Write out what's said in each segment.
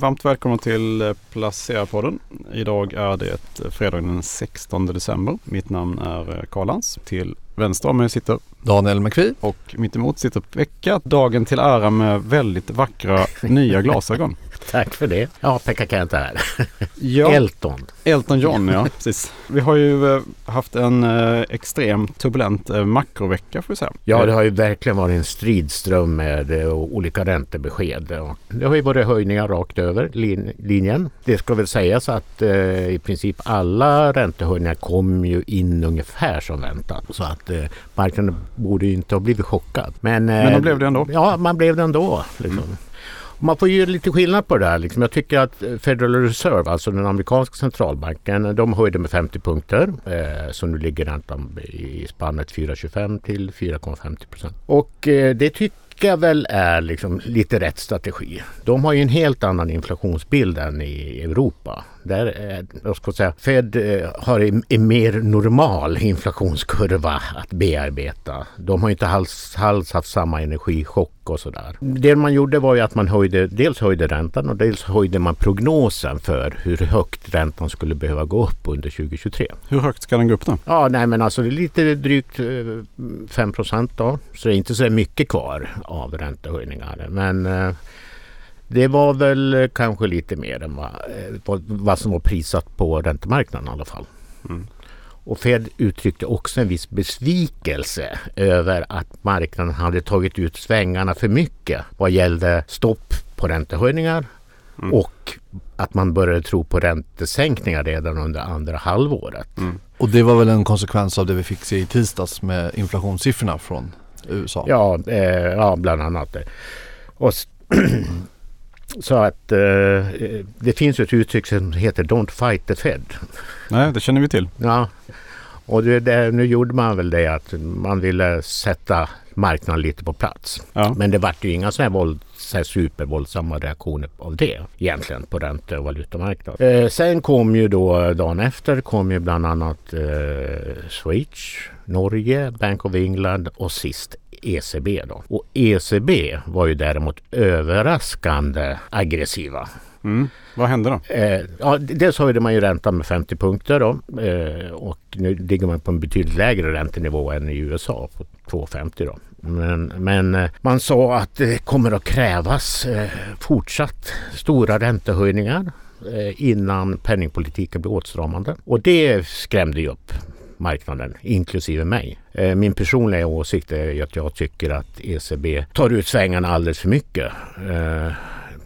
Varmt välkomna till Placera-podden. Idag är det fredagen den 16 december. Mitt namn är Karl Lans. Till vänster om mig sitter Daniel McVie. Och mitt emot sitter Pekka. Dagen till ära med väldigt vackra nya glasögon. Tack för det. Ja, Pekka Kent här. Ja, Elton. Elton John, ja precis. Vi har ju eh, haft en eh, extremt turbulent eh, makrovecka får vi säga. Ja, det har ju verkligen varit en stridström med olika räntebesked. Det har ju varit höjningar rakt över lin linjen. Det ska väl sägas att i princip alla räntehöjningar kom ju in ungefär som väntat. Så att marknaden borde ju inte ha blivit chockad. Men, Men då eh, blev det ändå. Ja, man blev det ändå. Liksom. Man får ju lite skillnad på det här. Liksom. Jag tycker att eh, Federal Reserve, alltså den amerikanska centralbanken, de höjde med 50 punkter. Eh, så nu ligger räntan i spannet 4,25 till 4,50 procent. Och eh, det tycker jag väl är liksom lite rätt strategi. De har ju en helt annan inflationsbild än i Europa. Där, är, jag ska säga, Fed eh, har en, mer normal inflationskurva att bearbeta. De har inte alls, alls haft samma energichock och sådär. Det man gjorde var ju att man höjde, dels höjde räntan och dels höjde man prognosen för hur högt räntan skulle behöva gå upp under 2023. Hur högt ska den gå upp då? Ja, nej men alltså det är lite drygt eh, 5 procent då. Så det är inte så mycket kvar av räntehöjningar. Men eh, det var väl kanske lite mer än vad, eh, vad, som var prissatt på räntemarknaden i alla fall. Mm. Och Fed uttryckte också en viss besvikelse över att marknaden hade tagit ut svängarna för mycket vad gällde stopp på räntehöjningar Mm. och att man började tro på räntesänkningar redan under andra halvåret. Mm. Och det var väl en konsekvens av det vi fick se i tisdags med inflationssiffrorna från USA. Ja, eh, ja bland annat det. Och s- så att eh, det finns ett uttryck som heter Don't fight the Fed. Nej, det känner vi till. Ja, och det, det, nu gjorde man väl det att man ville sätta marknaden lite på plats. Ja. Men det vart ju inga så här, våld, så här supervåldsamma reaktioner av det egentligen på ränte och valutamarknaden. Eh, sen kom ju då dagen efter kom ju bland annat eh, Schweiz, Norge, Bank of England och sist ECB då. Och ECB var ju däremot överraskande aggressiva. Mm. Vad hände då? Eh, ja, dels höjde man ju räntan med 50 punkter då, eh, och nu ligger man på en betydligt lägre räntenivå än i USA på 2,50 då. Men, men eh, man sa att det kommer att krävas eh, fortsatt stora räntehöjningar eh, innan penningpolitiken blir åtstramande. Och det skrämde ju upp marknaden, inklusive mig. Eh, min personliga åsikt är att jag tycker att ECB tar ut svängarna alldeles för mycket. Eh,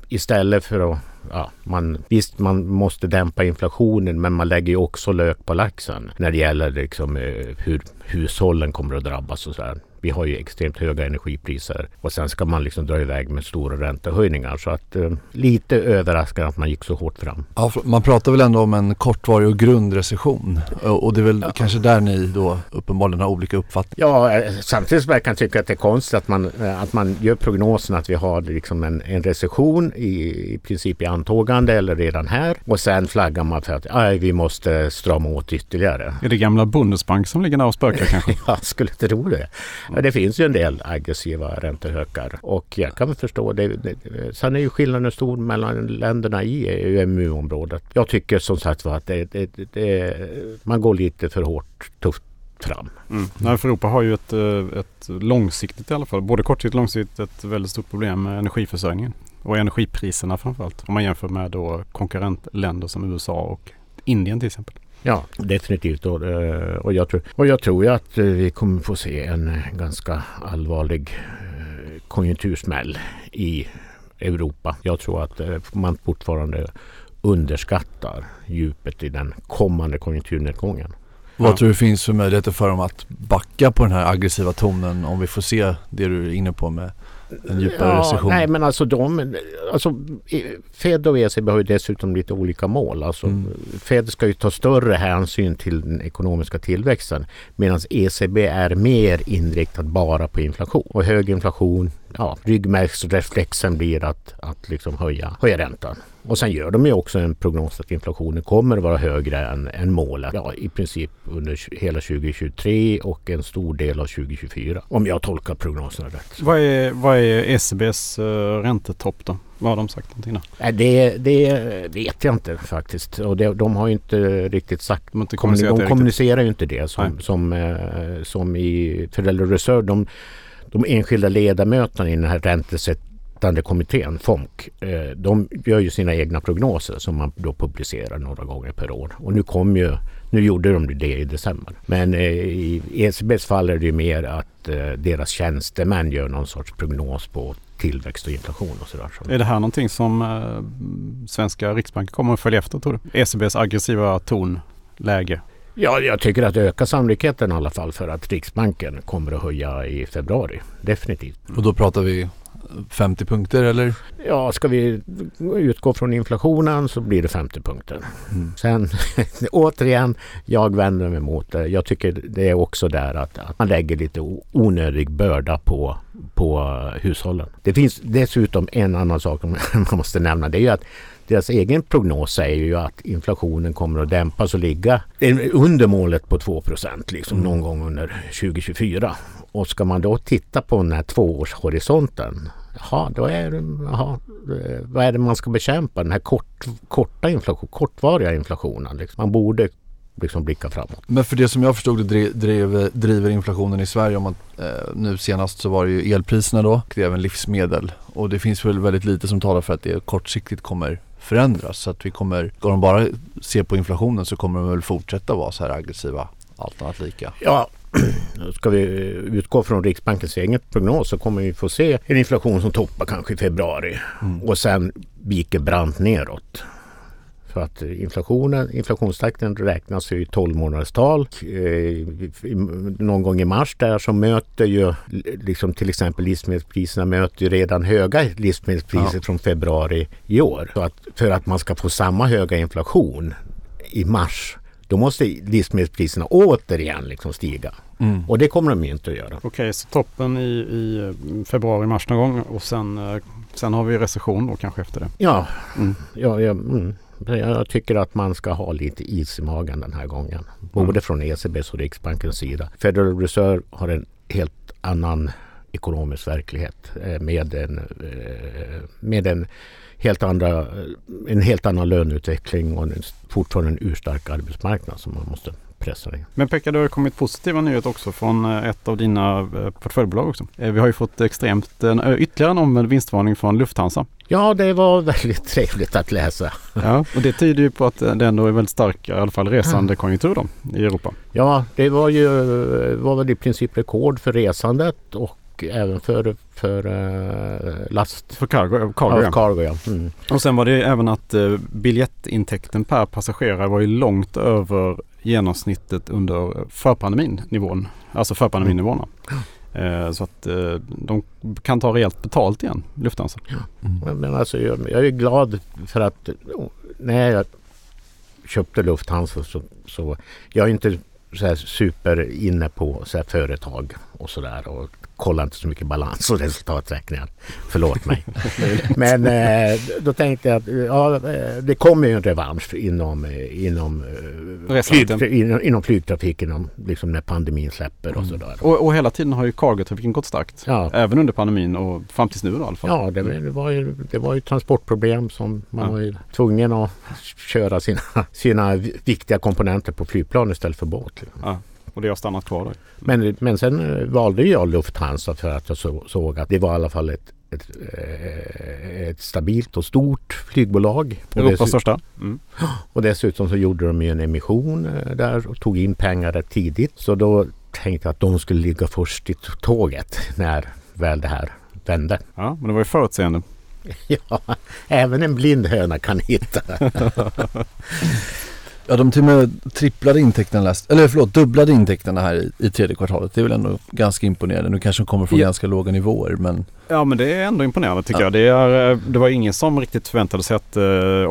istället för att Ja, man, visst, man måste dämpa inflationen men man lägger ju också lök på laxen när det gäller liksom, eh, hur hushållen kommer att drabbas och så där. Vi har ju extremt höga energipriser och sen ska man liksom dra iväg med stora räntehöjningar. Så att eh, lite överraskande att man gick så hårt fram. Ja, man pratar väl ändå om en kortvarig och grundrecession och och det är väl kanske där ni då uppenbarligen har olika uppfattningar. Ja, eh, samtidigt som jag kan tycka att det är konstigt att man, eh, att man gör prognosen att vi har liksom en, en recession i, i princip i antågande eller redan här och sen flaggar man för att aj, vi måste strama åt ytterligare. Är det gamla Bundesbank som ligger där och spökar kanske? Jag skulle tro det. Ja, det finns ju en del aggressiva räntehökar och jag kan förstå det. Sen är ju skillnaden stor mellan länderna i EMU-området. Jag tycker som sagt var att det, det, det, man går lite för hårt tufft fram. Mm. Nej, för Europa har ju ett, eh, ett långsiktigt i alla fall, både kortsiktigt och långsiktigt, ett väldigt stort problem med energiförsörjningen. Och energipriserna framförallt. Om man jämför med då konkurrentländer som USA och Indien till exempel. Ja, definitivt. Och, eh, och, jag, tror, och jag tror ju att eh, vi kommer få se en ganska allvarlig eh, konjunktursmäll i Europa. Jag tror att man fortfarande underskattar djupet i den kommande konjunkturnedgången. Vad Ja. tror du finns för möjligheter för dem att backa på den här aggressiva tonen om vi får se det du är inne på med en djupare recession? Nej men alltså de, alltså Fed och ECB har ju dessutom lite olika mål. Alltså, Mm. Fed ska ju ta större hänsyn till den ekonomiska tillväxten medan ECB är mer inriktad bara på inflation. Och hög inflation ja, ryggmärgsreflexen blir att, att liksom höja, höja räntan. Och sen gör de ju också en prognos att inflationen kommer att vara högre än, än målet. Ja, i princip under hela 2023 och en stor del av 2024. Om jag tolkar prognoserna rätt. Vad är, vad är ECBs uh, räntetopp då? Vad har de sagt någonting då? Nej, det, det vet jag inte faktiskt. Och det, de har ju inte riktigt sagt. De, inte De kommunicerat det kommunicerar ju inte det som, Nej. som, eh, som i Federal Reserve. De, de enskilda ledamöterna i den här räntesättande kommittén, FOMK, eh, de gör ju sina egna prognoser som man då publicerar några gånger per år. Och nu kom ju nu gjorde de det i december. Men eh, i ECBs fall är det ju mer att eh, deras tjänstemän gör någon sorts prognos på tillväxt och inflation och sådär. Är det här någonting som svenska Riksbanken kommer att följa efter tror du? ECBs aggressiva tonläge. Ja, jag tycker att det ökar sannolikheten i alla fall för att Riksbanken kommer att höja i februari. Definitivt. Och då pratar vi 50 punkter eller? Ja, ska vi utgå från inflationen så blir det 50 punkter. Mm. Sen återigen, jag vänder mig mot det. Jag tycker det är också där att, att man lägger lite onödig börda på, på hushållen. Det finns dessutom en annan sak man måste nämna. Det är ju att deras egen prognos säger ju att inflationen kommer att dämpas och ligga under målet på 2 liksom Mm. någon gång under 2024. Och ska man då titta på den här tvåårshorisonten Jaha, då är det, jaha, eh, vad är det man ska bekämpa? Den här kort, korta inflation, kortvariga inflationen. Liksom. Man borde liksom blicka framåt. Men för det som jag förstod det drev, driver inflationen i Sverige om att eh, nu senast så var det ju elpriserna då och det är även livsmedel och det finns väl väldigt lite som talar för att det kortsiktigt kommer förändras så att vi kommer, ska de bara se på inflationen så kommer de väl fortsätta vara så här aggressiva allt annat lika. Ja, ska vi utgå från Riksbankens egen prognos så kommer vi få se en inflation som toppar kanske i februari Mm. och sen viker brant neråt. För att inflationen, inflationstakten räknas ju i 12 månaders tal. Eh, Någon gång i mars där så möter ju liksom till exempel livsmedelspriserna möter ju redan höga livsmedelspriser Ja. från februari i år. Så att för att man ska få samma höga inflation i mars då måste livsmedelspriserna återigen liksom stiga. Mm. Och det kommer de ju inte att göra. Okej, så toppen i, i februari, mars någon gång och sen, eh, sen har vi recession då kanske efter det. Ja, Mm. ja, ja mm. Jag tycker att man ska ha lite is i magen den här gången. Både Mm. från ECBs och Riksbankens sida. Federal Reserve har en helt annan ekonomisk verklighet eh, med en, eh, med en helt, andra, en helt annan löneutveckling och en, fortfarande en urstark arbetsmarknad som man måste pressa in. Men Pekka, det har kommit positiva nyheter också från eh, ett av dina eh, portföljbolag också. Eh, Vi har ju fått extremt, en, ytterligare en omvänd vinstvarning från Lufthansa. Ja, det var väldigt trevligt att läsa. Ja, och det tyder ju på att det ändå är väldigt stark, i alla fall resande konjunktur då i Europa. Ja, det var ju var väl i princip rekord för resandet och även för, för uh, last. För cargo, cargo Ja, cargo ja. Mm. Och sen var det även att biljettintäkten per passagerare var ju långt över genomsnittet under förpandemin-nivån. Alltså förpandemin-nivåerna. Eh, så att eh, de kan ta rejält betalt igen, Lufthansa. Mm. Men alltså, jag, jag är glad för att oh, när jag köpte Lufthansa så, så jag är inte så här super inne på så här företag och sådär och kollar inte så mycket balans och resultaträkningar. Förlåt mig. Men eh, då tänkte jag att ja, eh, det kommer ju en revansch inom, eh, inom, eh, flyg, inom, inom flygtrafiken om, liksom när pandemin släpper och sådär. Och, och hela tiden har ju cargotrafiken gått starkt. Ja, Även under pandemin och fram tills nu då, i alla fall. Ja, det, det, var ju, det var ju transportproblem som man Ja. var ju tvungen att köra sina, sina viktiga komponenter på flygplan istället för båt. liksom. Och det har stannat kvar då. Men, men sen eh, valde jag Lufthansa för att jag så, såg att det var i alla fall ett, ett, eh, ett stabilt och stort flygbolag. Europas största. Mm. och dessutom så gjorde de ju en emission eh, där och tog in pengar rätt tidigt. Så då tänkte jag att de skulle ligga först i tåget när väl det här vände. Ja, men det var ju förutseende. Ja, även en blind höna kan hitta. Ja de till och med tripplade intäkterna läst, eller förlåt dubblade intäkterna här i, i tredje kvartalet. Det är väl ändå ganska imponerande. Nu kanske de kommer från Ja. ganska låga nivåer men Ja men det är ändå imponerande tycker Ja. jag. Det, är, eh, det var ingen som riktigt förväntade sig att eh,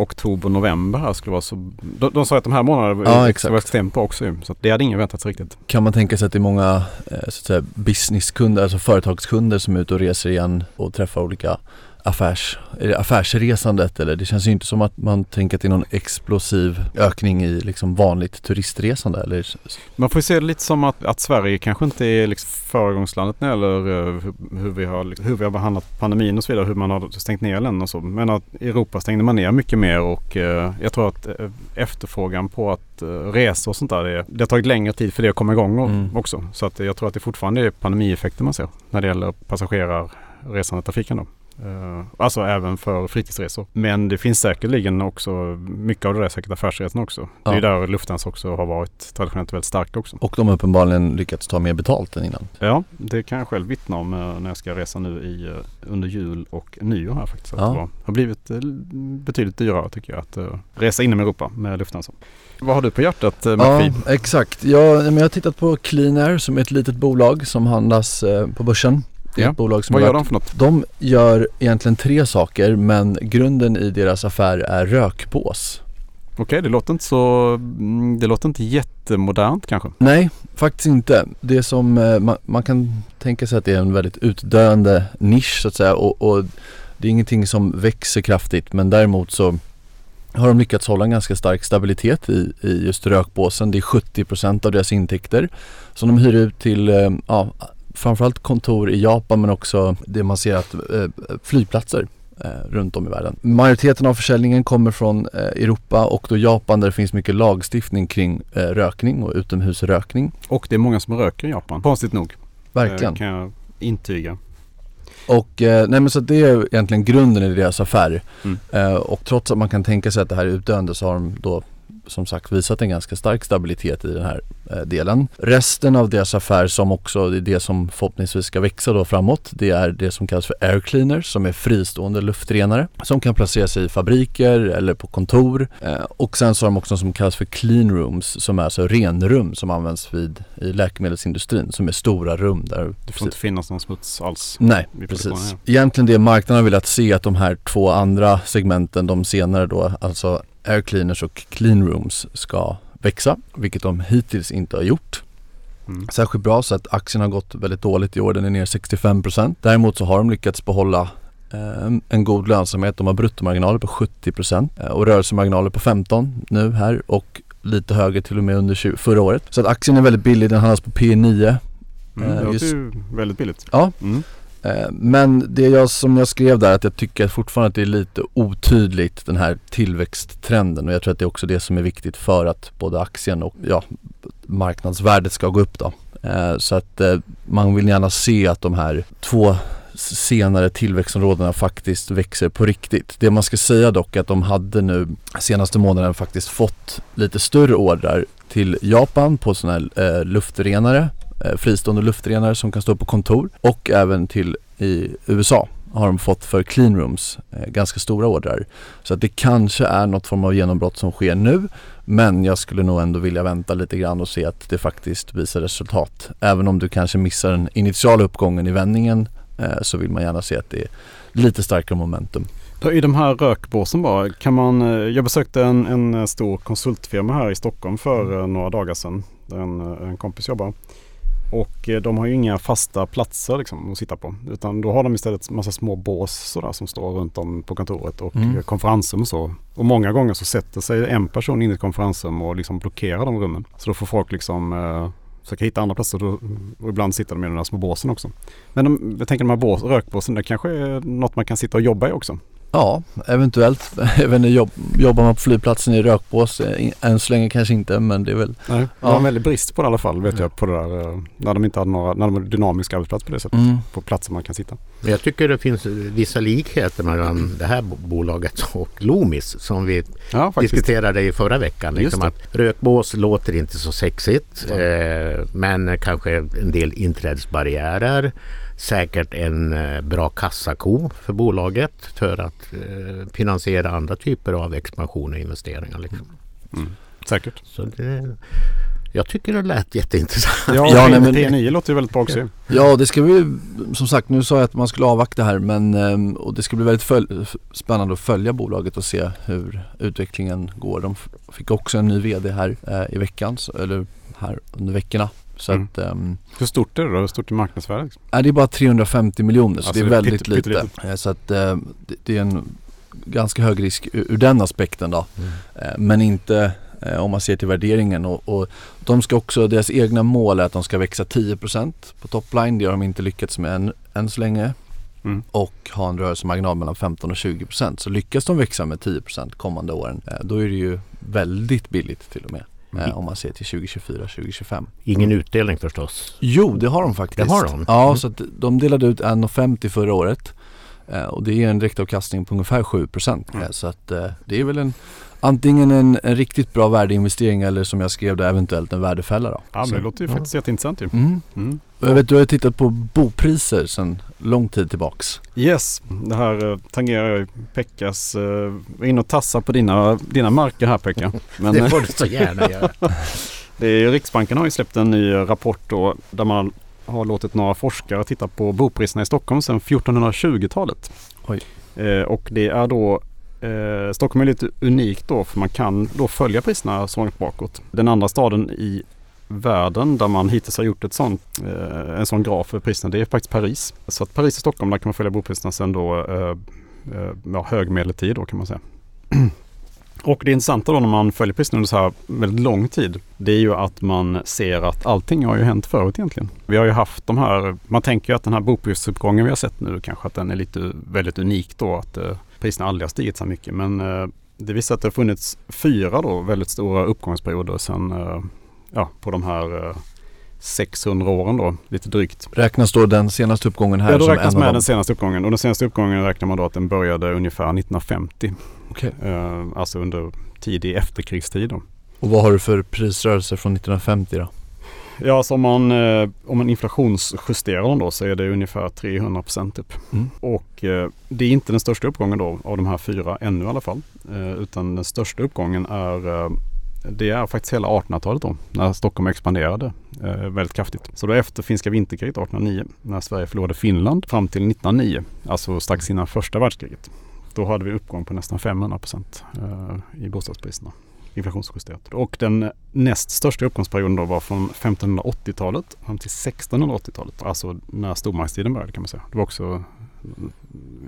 oktober, november här skulle vara så... De, de sa att de här månaderna Ja, exakt. vara extremt bra också. Så det hade ingen väntat sig riktigt. kan man tänka sig att det är många eh, så att säga, businesskunder, alltså företagskunder som är ute och reser igen och träffar olika affärs, är det affärsresandet eller det känns ju inte som att man tänker att det är någon explosiv ökning i liksom vanligt turistresande eller Man får ju se det lite som att, att Sverige kanske inte är liksom föregångslandet när det gäller eh, hur, vi har, hur vi har behandlat pandemin och så vidare. Hur man har stängt ner länderna och så. Men att i Europa stängde man ner mycket mer och eh, jag tror att eh, efterfrågan på att resa och sånt där. Det, det har tagit längre tid för det att komma igång och, Mm. också. Så att jag tror att det fortfarande är pandemieffekter man ser när det gäller passagerarresandetrafiken då. Eh, alltså även för fritidsresor. Men det finns säkerligen också mycket av det där säkert affärsresorna också. Det är där Lufthansa också har varit traditionellt väldigt starka också. och de har uppenbarligen lyckats ta mer betalt än innan. Ja, det kan jag själv vittna om eh, när jag ska resa nu i, eh, under jul och nyår här faktiskt. Att Ja. Det har blivit betydligt dyrare tycker jag att resa inom Europa med Lufthansa. Vad har du på hjärtat eh, Ja, McPhee? exakt. Jag, men jag har tittat på Clean Air som är ett litet bolag som handlas på börsen. Ja. ett bolag som Vad gör de för något? De gör egentligen tre saker men grunden i deras affär är rökbås. Okej, det låter inte så... mm, Det låter inte jättemodernt kanske. Nej, faktiskt inte. Det som eh, man, man kan tänka sig att det är en väldigt utdöende nisch så att säga och, och det är ingenting som växer kraftigt men däremot så har de lyckats hålla en ganska stark stabilitet i, i just rökbåsen. Det är 70% av deras intäkter som de hyr ut till eh, ja, framförallt kontor i Japan men också det man ser att eh, flygplatser eh, runt om i världen. Majoriteten av försäljningen kommer från eh, Europa och då Japan där det finns mycket lagstiftning kring rökning och utomhusrökning. Och det är många som röker i Japan. Konstigt nog. Verkligen. Kan jag intyga. Och nej men så det är egentligen grunden i deras affär. Mm. Och trots att man kan tänka sig att det här är utdöende så har de då som sagt visat en ganska stark stabilitet i den här delen. Resten av deras affär som också är det som förhoppningsvis ska växa då framåt. Det är det som kallas för air cleaners som är fristående luftrenare som kan placera sig i fabriker eller på kontor. Eh, och sen så har de också något som kallas för clean rooms som är alltså renrum som används vid i läkemedelsindustrin som är stora rum där Det får inte finnas någon smuts alls. Nej, precis. Egentligen det marknaden har velat se att de här två andra segmenten, de senare då, alltså air cleaners och clean rooms ska växa, vilket de hittills inte har gjort. Mm. Särskilt bra så att aktien har gått väldigt dåligt i år, den är ner 65%. Däremot så har de lyckats behålla eh, en god lönsamhet. De har bruttomarginaler på 70% eh, och rörelsemarginaler på 15% nu här och lite högre till och med under 20, förra året. Så att aktien är väldigt billig, den handlas på P9 Mm, Eh, det låter just- ju väldigt billigt. Ja. Mm. Eh, men det jag som jag skrev där att jag tycker fortfarande att det är lite otydligt den här tillväxttrenden och jag tror att det är också det som är viktigt för att både aktien och ja, marknadsvärdet ska gå upp då. Eh, så att eh, man vill gärna se att de här två senare tillväxtområdena faktiskt växer på riktigt. Det man ska säga dock är att de hade nu senaste månaden faktiskt fått lite större ordrar till Japan på sådana här eh, luftrenare, fristående luftrenare som kan stå på kontor och även till i USA har de fått för clean rooms eh, ganska stora ordrar. Så att det kanske är något form av genombrott som sker nu men jag skulle nog ändå vilja vänta lite grann och se att det faktiskt visar resultat. Även om du kanske missar den initiala uppgången i vändningen eh, så vill man gärna se att det är lite starkare momentum. I de här rökbåsen bara, kan man, eh, jag besökte en, en stor konsultfirma här i Stockholm för eh, några dagar sedan. En, eh, en kompis jobbar. Och eh, de har ju inga fasta platser liksom att sitta på. Utan då har de istället massa små bås sådär som står runt om på kontoret och Mm. mm. konferensrum och så. Och många gånger så sätter sig en person in i ett konferensrum och liksom blockerar de rummen. Så då får folk liksom eh, försöka hitta andra platser. Och ibland sitter de i de där små båsen också. Men de, jag tänker de här bås, rökbåsen, det kanske är något man kan sitta och jobba i också. Ja, eventuellt. Även jobb, jobbar man på flygplatsen i rökbås, eh, än så länge kanske inte men det är väl Nej, det Ja. var en väldig brist på det i alla fall vet jag på det där. eh, När de inte hade några, när de hade dynamiska arbetsplatser på det sättet. mm. På platser man kan sitta. Men jag tycker det finns vissa likheter mellan det här bo- bolaget och Loomis som vi Ja diskuterade i förra veckan. Liksom att rökbås låter inte så sexigt Ja. eh, men kanske en del inträdesbarriärer. Säkert en eh, bra kassako för bolaget för att eh, finansiera andra typer av expansion och investeringar. Liksom. Mm. Säkert. Så det, jag tycker det lät jätteintressant. Ja, Ja, nej, men men- T9 låter ju väldigt bra också. Ja det ska vi, som sagt nu sa jag att man skulle avvakta här men ehm, och det ska bli väldigt föl- f- spännande att följa bolaget och se hur utvecklingen går. De fick också en ny VD här eh, i veckan, så, eller här under veckorna. Så Mm. att, ehm, Hur stort är det då? Hur stort är marknadsvärdet? liksom? Nej, det är bara 350 miljoner så Alltså, det är det väldigt pytte- lite. pyttelitet. Eh, Så att eh, det, det är en ganska hög risk ur, ur den aspekten då. Mm. Eh, Men inte eh, om man ser till värderingen och, och de ska också, deras egna mål är att de ska växa 10% på topline. Det har de inte lyckats med än, än så länge. Mm. Och ha en rörelsemarginal mellan 15 och 20%. Så lyckas de växa med 10% kommande åren då är det ju väldigt billigt till och med. Mm. Eh, om man ser till 2024, 2025. Ingen utdelning förstås. Jo, det har de faktiskt. Det har de? Ja, Mm. så att de delade ut 1,50 förra året. Eh, och det är en direktavkastning på ungefär 7%. Mm. Eh, så att eh, det är väl en antingen en, en riktigt bra värdeinvestering eller som jag skrev det eventuellt en värdefälla då. Ja, men det låter ju ja. faktiskt jätteintressant ju. Mm. Mm. Och Jag vet du har ju tittat på bopriser sedan lång tid tillbaks. Yes, det här eh, tangerar ju Pekkas, uh, var inne och tassa på dina, dina marker här Pekka. Men Det eh, får du så gärna göra. det är, Riksbanken har ju släppt en ny rapport då där man har låtit några forskare titta på bopriserna i Stockholm sedan 1420-talet. Oj. Eh, och det är då eh, Stockholm är lite unikt då för man kan då följa priserna så långt bakåt. Den andra staden i världen där man hittills har gjort ett sånt, eh, en sån graf för priserna det är faktiskt Paris. Så att Paris och Stockholm där kan man följa bopriserna sedan då eh, eh, ja, högmedeltid då kan man säga. Och det intressanta då när man följer priserna under så här väldigt lång tid. Det är ju att man ser att allting har ju hänt förut egentligen. Vi har ju haft de här, man tänker ju att den här boprisuppgången vi har sett nu kanske att den är lite väldigt unik då. Att eh, priserna aldrig har stigit så mycket. Men eh, det visar att det har funnits fyra då väldigt stora uppgångsperioder sedan, eh, ja på de här eh, 600 åren då, lite drygt. Räknas då den senaste uppgången här Ja, då som räknas en av med dem? den senaste uppgången och den senaste uppgången räknar man då att den började ungefär 1950. Okej. Eh, alltså under tidig efterkrigstid då. Och vad har du för prisrörelser från 1950 då? Ja, så om man, eh, om man inflationsjusterar dem då så är det ungefär 300 procent typ. Mm. Och eh, det är inte den största uppgången då av de här fyra ännu i alla fall. Eh, utan den största uppgången är det är faktiskt hela 1800-talet då när Stockholm expanderade eh, väldigt kraftigt. Så då efter finska vinterkriget 1809 när Sverige förlorade Finland fram till 1909, alltså strax innan första världskriget. Då hade vi uppgång på nästan 500 procent eh, i bostadspriserna inflationsjusterat. Och den näst största uppgångsperioden då var från 1580-talet fram till 1680-talet. Alltså när stormaktstiden började kan man säga. Det var också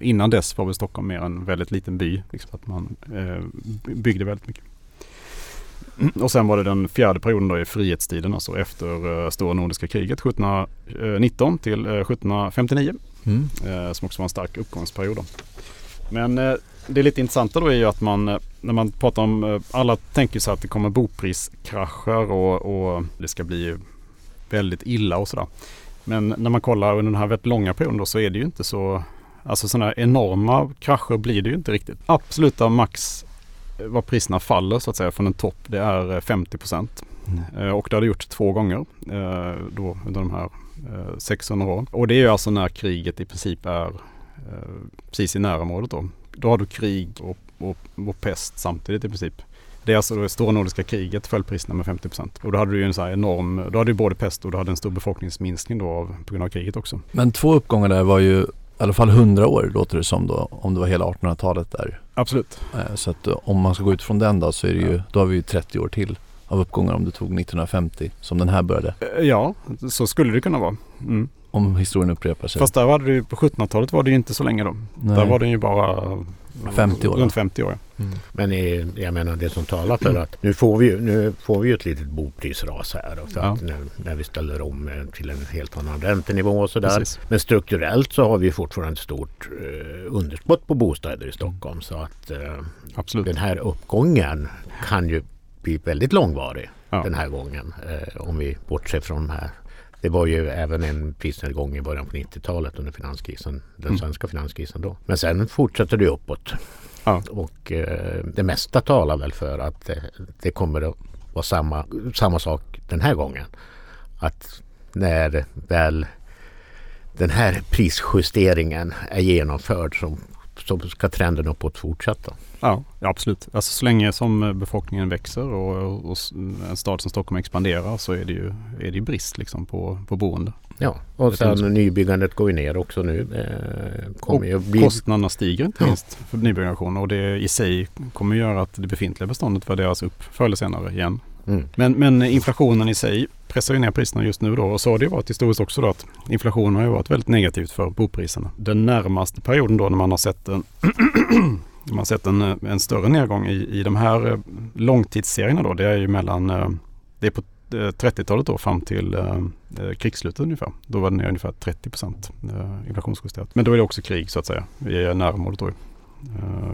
innan dess var väl Stockholm mer en väldigt liten by. Liksom, att man eh, byggde väldigt mycket. Och sen var det den fjärde perioden då i frihetstiden, alltså efter eh, stora nordiska kriget 1719 till eh, 1759. Mm. Eh, som också var en stark uppgångsperiod. Då. Men eh, det lite intressanta då är ju att man, eh, när man pratar om, eh, alla tänker så att det kommer bopriskrascher och, och det ska bli väldigt illa och sådär. Men när man kollar under den här väldigt långa perioden då så är det ju inte så, alltså sådana här enorma krascher blir det ju inte riktigt. Absoluta max eh, vad priserna faller så att säga från en topp det är eh, 50 procent. Eh, Och det har det gjort två gånger då under de här eh, 600 åren. Och det är ju alltså när kriget i princip är precis i närområdet då. Då har du krig och, och, och pest samtidigt i princip. Det är alltså det stora nordiska kriget föll priserna med 50 procent. Och då hade du ju en så enorm, då hade du både pest och du hade en stor befolkningsminskning då av, på grund av kriget också. Men två uppgångar där var ju i alla fall 100 år låter det som då, om det var hela 1800-talet där. Absolut. Eh, Så att eh, om man ska gå ut från den då så är det ju, då har vi ju 30 år till av uppgångar om du tog 1950 som den här började. Eh, Ja, så skulle det kunna vara. Mm. Om historien upprepar sig. Fast där var det ju, på 1700-talet var det ju inte så länge då. Nej. Där var den ju bara 50 år, Runt va? 50 år. ja. Men eh, jag menar det som talar för att nu får vi ju, nu får vi ju ett litet boprisras här. Då, för Ja. att nu, när vi ställer om eh, till en helt annan räntenivå och sådär. Precis. Men strukturellt så har vi fortfarande ett stort eh, underskott på bostäder i Stockholm. Så att eh, den här uppgången kan ju bli väldigt långvarig Ja. den här gången. Eh, om vi bortser från de här. Det var ju även en prisnedgång i början på 90-talet under finanskrisen. Den Mm. svenska finanskrisen då. Men sen fortsätter det uppåt. Ja. Och eh, det mesta talar väl för att eh, det kommer att vara samma, samma sak den här gången. Att när väl den här prisjusteringen är genomförd så, så ska trenden uppåt fortsätta. Ja, absolut. Alltså så länge som befolkningen växer och, och en stad som Stockholm expanderar så är det ju, är det brist liksom på, på boende. Ja, och sen nybyggandet går ju ner också nu. Eh, kommer och bli... Kostnaderna stiger inte minst för nybyggnation och det i sig kommer göra att det befintliga beståndet värderas upp förr eller senare igen. Mm. Men, men inflationen i sig pressar ju ner priserna just nu då och så har det ju varit historiskt också då att inflationen har ju varit väldigt negativt för bopriserna. Den närmaste perioden då när man har sett en man har sett en, eh, en större nedgång i, i de här eh, långtidsserierna då. Det är ju mellan, eh, det är på 30-talet då fram till krigsslutet ungefär. Då var det ner ungefär 30 procent inflationsjusterat. Men då är det också krig så att säga. Vi är närområdet då.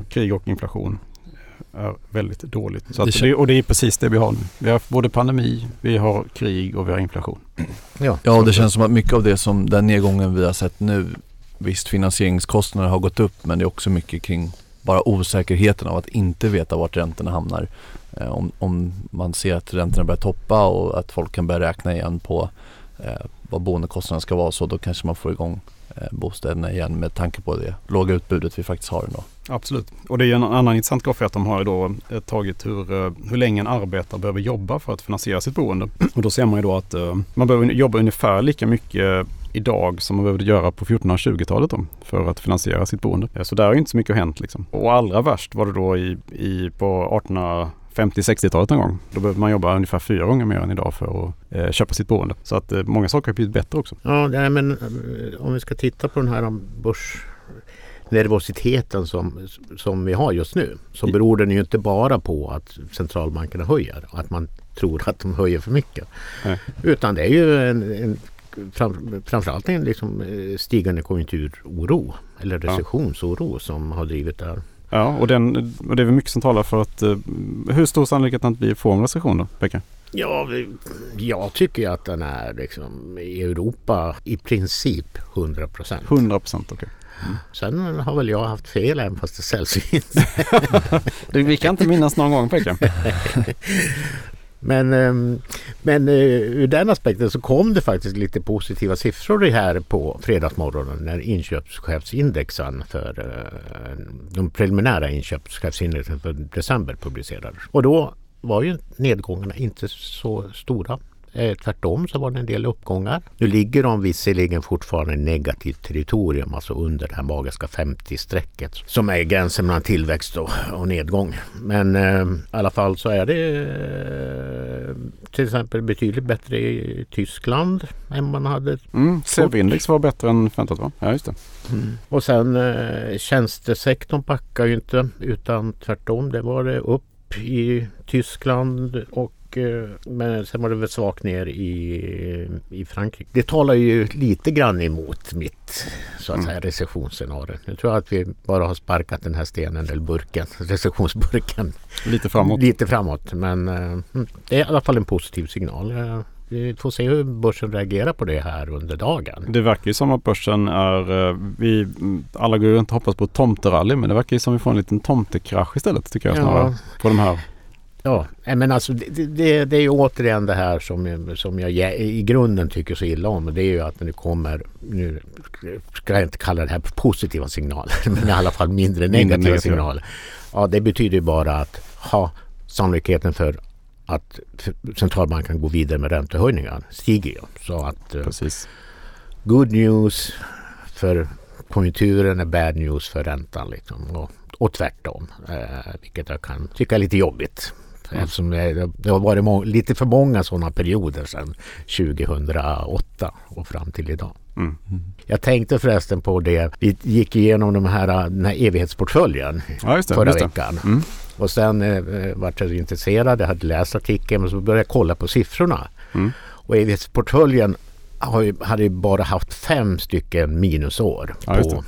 Krig och inflation är väldigt dåligt. Så det det, och det är precis det vi har nu. Vi har både pandemi, vi har krig och vi har inflation. Ja, ja det känns som att mycket av det som den nedgången vi har sett nu Visst finansieringskostnader har gått upp men det är också mycket kring bara osäkerheten av att inte veta vart räntorna hamnar. Eh, om, om, man ser att räntorna börjar toppa och att folk kan börja räkna igen på eh, vad boendekostnaderna ska vara så då kanske man får igång Eh, bostäderna igen med tanke på det låga utbudet vi faktiskt har idag. Absolut. Och det är en annan intressant graf att de har då eh, tagit hur, eh, hur länge en arbetare behöver jobba för att finansiera sitt boende. Och då ser man ju då att man behöver jobba ungefär lika mycket idag som man behövde göra på 1420-talet för att finansiera sitt boende. Så där har ju inte så mycket hänt liksom. Och allra värst var det då i, i på 1850-60-talet någon gång. Då behövde man jobba ungefär fyra gånger mer än idag för att eh, köpa sitt boende. Så att eh, många saker har blivit bättre också. Ja, nej, men om vi ska titta på den här börs nervositeten som, som vi har just nu så beror den ju inte bara på att centralbankerna höjer. Att man tror att de höjer för mycket. Nej. Utan det är ju en, en fram, framförallt en liksom eh, stigande konjunkturoro eller recessionsoro ja. som har drivit det här. Ja, och, den, och det är väl mycket som talar för att eh, hur stor sannolikhet att vi får en recession då, Pekka? Ja, jag tycker att den är liksom i Europa i princip 100 procent. 100 procent, okej. Okay. Sen har väl jag haft fel även fast det är sällsynt. vi kan inte minnas någon gång pojkar. Men, ehm, men eh, ur den aspekten så kom det faktiskt lite positiva siffror här på fredagsmorgonen när inköpschefsindexen för eh, de preliminära inköpschefsindexen för december publicerades. Och då var ju nedgångarna inte så stora. Eh, tvärtom så var det en del uppgångar. Nu ligger de visserligen fortfarande i negativt territorium, alltså under det här magiska 50-strecket som är gränsen mellan tillväxt och, och nedgång. Men eh, i alla fall så är det eh, till exempel betydligt bättre i Tyskland än man hade mm, index var bättre än väntat va? Ja just det. Mm. Och sen eh, tjänstesektorn backar ju inte utan tvärtom det var det upp i Tyskland och Eh, men sen var det väl svagt ner i, i Frankrike. Det talar ju lite grann emot mitt så att mm. säga recessionsscenario. Jag tror att vi bara har sparkat den här stenen eller burken, recessionsburken. Lite framåt. Lite framåt men uh, det är i alla fall en positiv signal. Uh, vi får se hur börsen reagerar på det här under dagen. Det verkar ju som att börsen är, vi alla går runt och hoppas på tomterally men det verkar ju som att vi får en liten tomtekrasch istället tycker jag snarare. På de här Ja, men alltså det, det, det är ju återigen det här som, som jag i grunden tycker så illa om. Det är ju att det kommer, nu ska jag inte kalla det här positiva signaler, men i alla fall mindre negativa, negativa. signaler. Ja, det betyder ju bara att ha sannolikheten för att centralbanken går vidare med räntehöjningar stiger ju. Så att eh, Precis. good news för konjunkturen är bad news för räntan. Liksom. Och, och tvärtom, eh, vilket jag kan tycka är lite jobbigt. Mm. Eftersom det, det har varit lite för många sådana perioder sedan 2008 och fram till idag. Mm. Jag tänkte förresten på det. Vi gick igenom de här, den här evighetsportföljen ja, det, förra veckan. Mm. Och sen eh, vart jag intresserad. Jag hade läst artikeln och så började jag kolla på siffrorna. Mm. Och evighetsportföljen har ju, hade ju bara haft fem stycken minusår ja, på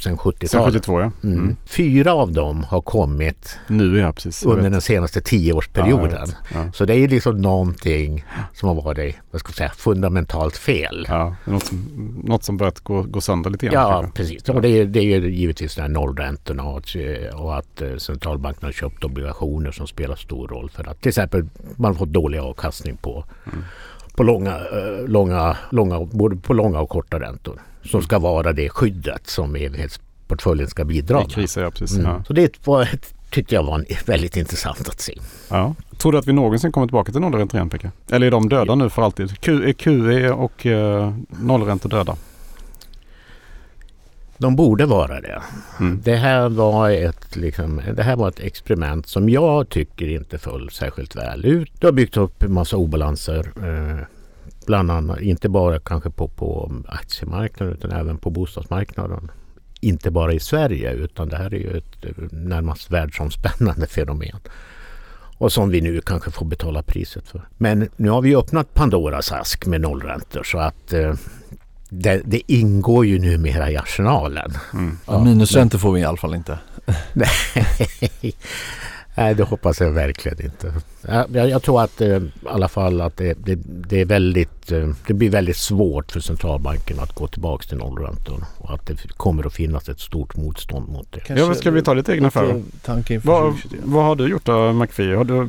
sedan 70-talet. Sen 72 ja. Mm. Mm. Fyra av dem har kommit nu, ja, precis, under den senaste tioårsperioden. Ja, ja. Så det är liksom någonting som har varit vad ska jag säga, fundamentalt fel. Ja, något, som, något som börjat gå, gå sönder lite grann. Ja, kanske. precis. Och det, är, det är ju givetvis den här nollräntorna och, och att eh, centralbankerna har köpt obligationer som spelar stor roll för att till exempel man har fått dålig avkastning på mm på långa, långa, långa, både på långa och korta räntor som ska vara det skyddet som evighets portföljen ska bidra I kriser, ja precis. Mm. Ja. Så det var, tyckte jag var väldigt intressant att se. Ja. Tror du att vi någonsin kommer tillbaka till nollränta igen Pekka? Eller är de döda nu för alltid? Q, QE och uh, nollränta döda? De borde vara det. Mm. Det här var ett, liksom, det här var ett experiment som jag tycker inte föll särskilt väl ut. Det har byggt upp en massa obalanser. Eh, bland annat, inte bara kanske på, på aktiemarknaden utan även på bostadsmarknaden. Inte bara i Sverige utan det här är ju ett eh, närmast världsomspännande fenomen. Och som vi nu kanske får betala priset för. Men nu har vi öppnat Pandoras ask med nollräntor så att eh, det, det ingår ju numera i arsenalen. Mm. Ja, minusräntor får vi i alla fall inte. Nej, det hoppas jag verkligen inte. Ja, Jag, jag tror att eh, i alla fall att det, det, det är väldigt, eh, det blir väldigt svårt för centralbanken att gå tillbaka till nollräntor och att det kommer att finnas ett stort motstånd mot det. Ja, vad ska vi ta lite egna affärer? Inför Vad, 2023. vad har du gjort då McPhee? Har du,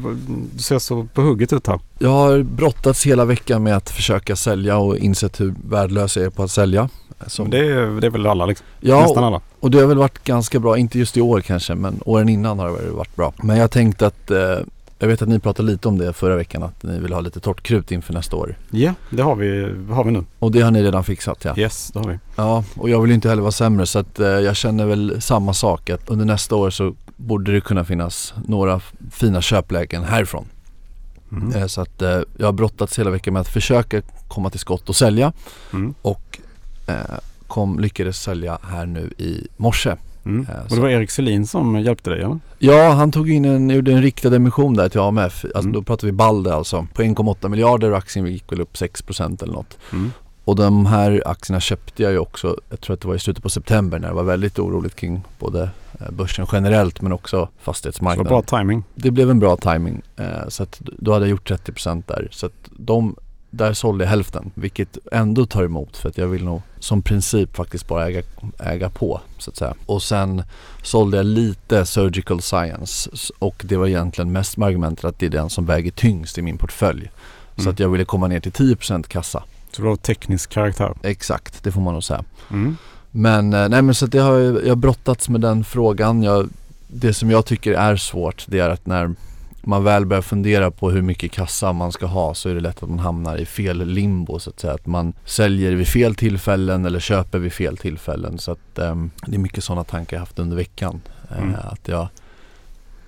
du ser så på hugget ut här. Jag har brottats hela veckan med att försöka sälja och insett hur värdelös jag är på att sälja. Som, Det, är, det är väl alla liksom. ja, Nästan alla. Och det har väl varit ganska bra, inte just i år kanske men åren innan har det varit bra. Men jag tänkte att, eh, jag vet att ni pratade lite om det förra veckan att ni vill ha lite torrt krut inför nästa år. Ja, det har vi, har vi nu. Och det har ni redan fixat ja. Yes, det har vi. Ja, och jag vill inte heller vara sämre så att eh, jag känner väl samma sak att under nästa år så borde det kunna finnas några fina köplägen härifrån. Mm. Eh, så att eh, jag har brottats hela veckan med att försöka komma till skott och sälja Mm. och eh, kom, lyckades sälja här nu i morse. Mm. Eh, Och så- det var Erik Selin som hjälpte dig eller? Ja, han tog in en, gjorde en riktad emission där till AMF. Alltså Mm. då pratar vi Balder alltså. På 1,8 miljarder och aktien gick väl upp 6% eller något. Mm. Och de här aktierna köpte jag ju också, jag tror att det var i slutet på september när det var väldigt oroligt kring både eh, börsen generellt men också Så det var fastighetsmarknaden. bra timing. Det blev en bra timing eh, så att då hade jag gjort 30% där. Så att de, där sålde jag hälften vilket ändå tar emot för att jag vill nog som princip faktiskt bara äga, äga på så att säga. Och sen sålde jag lite Surgical Science och det var egentligen mest med argumentet att det är den som väger tyngst i min portfölj. Så Mm. att jag ville komma ner till 10% kassa. Så det var teknisk karaktär. Exakt, det får man nog säga. Mm. Men eh, nej men så att det har jag, jag har brottats med den frågan. Jag, det som jag tycker är svårt det är att när man väl börjar fundera på hur mycket kassa man ska ha så är det lätt att man hamnar i fel limbo så att säga. Att man säljer vid fel tillfällen eller köper vid fel tillfällen. Så att ehm, det är mycket sådana tankar jag haft under veckan. Eh, Mm. att jag,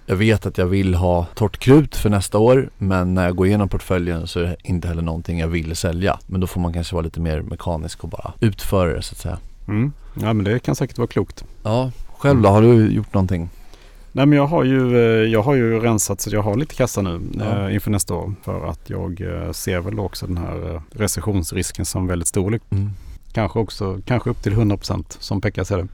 jag vet att jag vill ha torrt krut för nästa år men när jag går igenom portföljen så är det inte heller någonting jag vill sälja. Men då får man kanske vara lite mer mekanisk och bara utföra det så att säga. Mm. Ja men det kan säkert vara klokt. Ja, själv då? Har du gjort någonting? Nej men jag har ju, eh, jag har ju rensat så jag har lite kassa nu Ja. eh, inför nästa år. För att jag eh, ser väl också den här recessionsrisken som väldigt stor. Mm. Kanske också, kanske upp till 100% som Pekka ser det.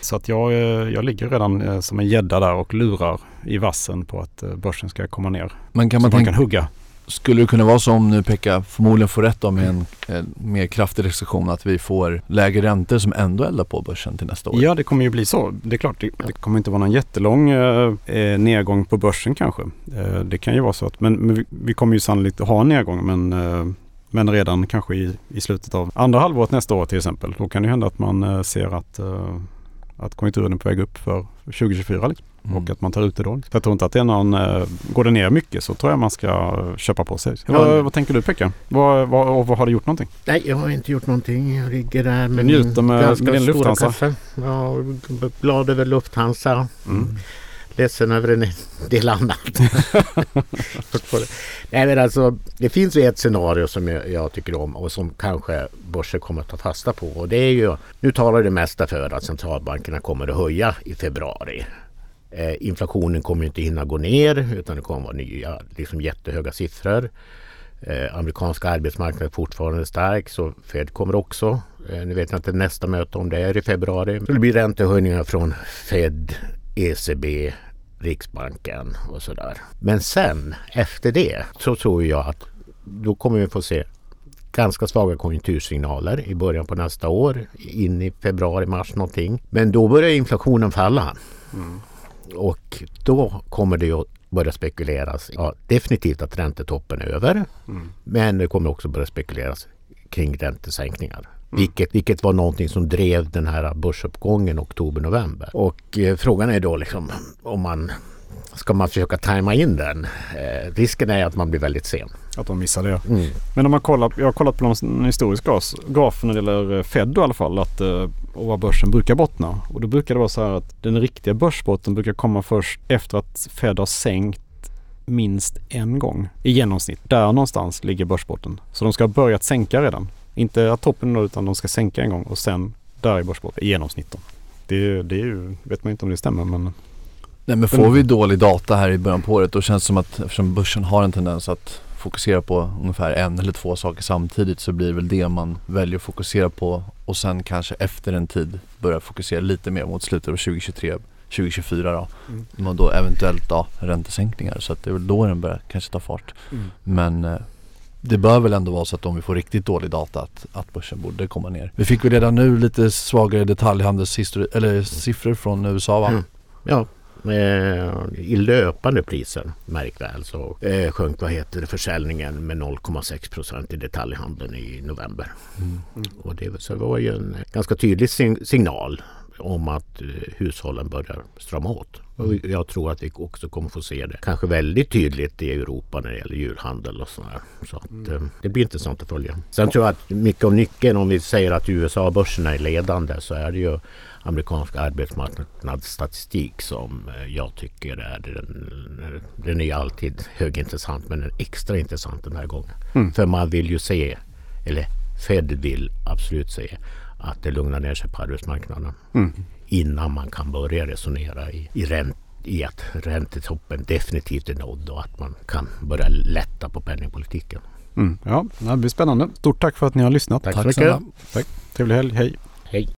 Så att jag, jag ligger redan som en gädda där och lurar i vassen på att börsen ska komma ner. Men kan så man man tänka, kan hugga skulle det kunna vara så om nu Pekka förmodligen får rätt om med en, en mer kraftig recession att vi får lägre räntor som ändå eldar på börsen till nästa år? Ja det kommer ju bli så. Det är klart det, det kommer inte vara någon jättelång eh, eh, nedgång på börsen kanske. Eh, det kan ju vara så att, men, men vi, vi kommer ju sannolikt ha en nedgång men, eh, men redan kanske i, i slutet av andra halvåret nästa år till exempel. Då kan det hända att man eh, ser att, eh, att konjunkturen är på väg upp för 2024 liksom, Mm. och att man tar ut det då. Jag tror inte att det är någon, eh, går det ner mycket så tror jag man ska köpa på sig. Ja. Vad, vad tänker du Pekka? Vad, vad, vad har du gjort någonting? Nej, jag har inte gjort någonting. Jag ligger där med njuter min med- ganska med din stora Lufthansa. kaffe. Ja, glad över Lufthansa. Mm. Ledsen över en del annat. Nej, men alltså, det finns ju ett scenario som jag, jag tycker om och som kanske börsen kommer att ta fasta på. Och det är ju, nu talar det mesta för att centralbankerna kommer att höja i februari. Eh, inflationen kommer inte hinna gå ner utan det kommer vara nya liksom jättehöga siffror. Eh, amerikanska arbetsmarknaden är fortfarande stark så Fed kommer också. Eh, nu vet jag inte nästa möte om det är i februari. Det blir räntehöjningar från Fed, ECB, Riksbanken och sådär. Men sen efter det så tror jag att då kommer vi få se ganska svaga konjunktursignaler i början på nästa år. In i februari, mars någonting. Men då börjar inflationen falla. Mm. Och då kommer det att börja spekuleras. Ja, definitivt att räntetoppen är över. Mm. Men det kommer också börja spekuleras kring räntesänkningar. Vilket, vilket var någonting som drev den här börsuppgången oktober-november. Och eh, frågan är då liksom om man ska man försöka tajma in den. Eh, risken är att man blir väldigt sen. Att de missar det. Mm. Men om man kollar, jag har kollat på en historisk graf när det gäller eh, Fed då, i alla fall. Att, eh, och vad börsen brukar bottna. Och då brukar det vara så här att den riktiga börsbotten brukar komma först efter att Fed har sänkt minst en gång i genomsnitt. Där någonstans ligger börsbotten. Så de ska ha börjat sänka redan. Inte att toppen då, utan de ska sänka en gång och sen där är börsbotten i genomsnitt. Då. Det, det är ju, vet man inte om det stämmer men Nej men får vi dålig data här i början på året då känns det som att eftersom börsen har en tendens att fokusera på ungefär en eller två saker samtidigt så blir det väl det man väljer att fokusera på och sen kanske efter en tid börja fokusera lite mer mot slutet av 2023 2024 då. Mm. Och då eventuellt då räntesänkningar så att det är väl då den börjar kanske ta fart. Mm. Men eh, det bör väl ändå vara så att om vi får riktigt dålig data att, att börsen borde komma ner. Vi fick väl redan nu lite svagare detaljhandelssiffror från USA va? Mm. Ja, i löpande priser, märk väl, så eh, sjönk vad heter det, försäljningen med 0,6 procent i detaljhandeln i november. Mm. Och det, så det var ju en ganska tydlig signal om att eh, hushållen börjar strama åt. Och mm. jag tror att vi också kommer få se det kanske väldigt tydligt i Europa när det gäller julhandel och sådär. Så att, mm. Eh, det blir intressant att följa. Sen tror jag att mycket av nyckeln om vi säger att USA-börserna är ledande så är det ju amerikansk arbetsmarknadsstatistik som eh, jag tycker är den, den är alltid högintressant men den är extra intressant den här gången. Mm. För man vill ju se, eller Fed vill absolut se att det lugnar ner sig på arbetsmarknaden mm. innan man kan börja resonera i, i, ränt, i att räntetoppen definitivt är nådd och att man kan börja lätta på penningpolitiken. Mm. Ja, det blir spännande. Stort tack för att ni har lyssnat. Tack, tack så mycket. Tack. Trevlig helg. Hej. Hej.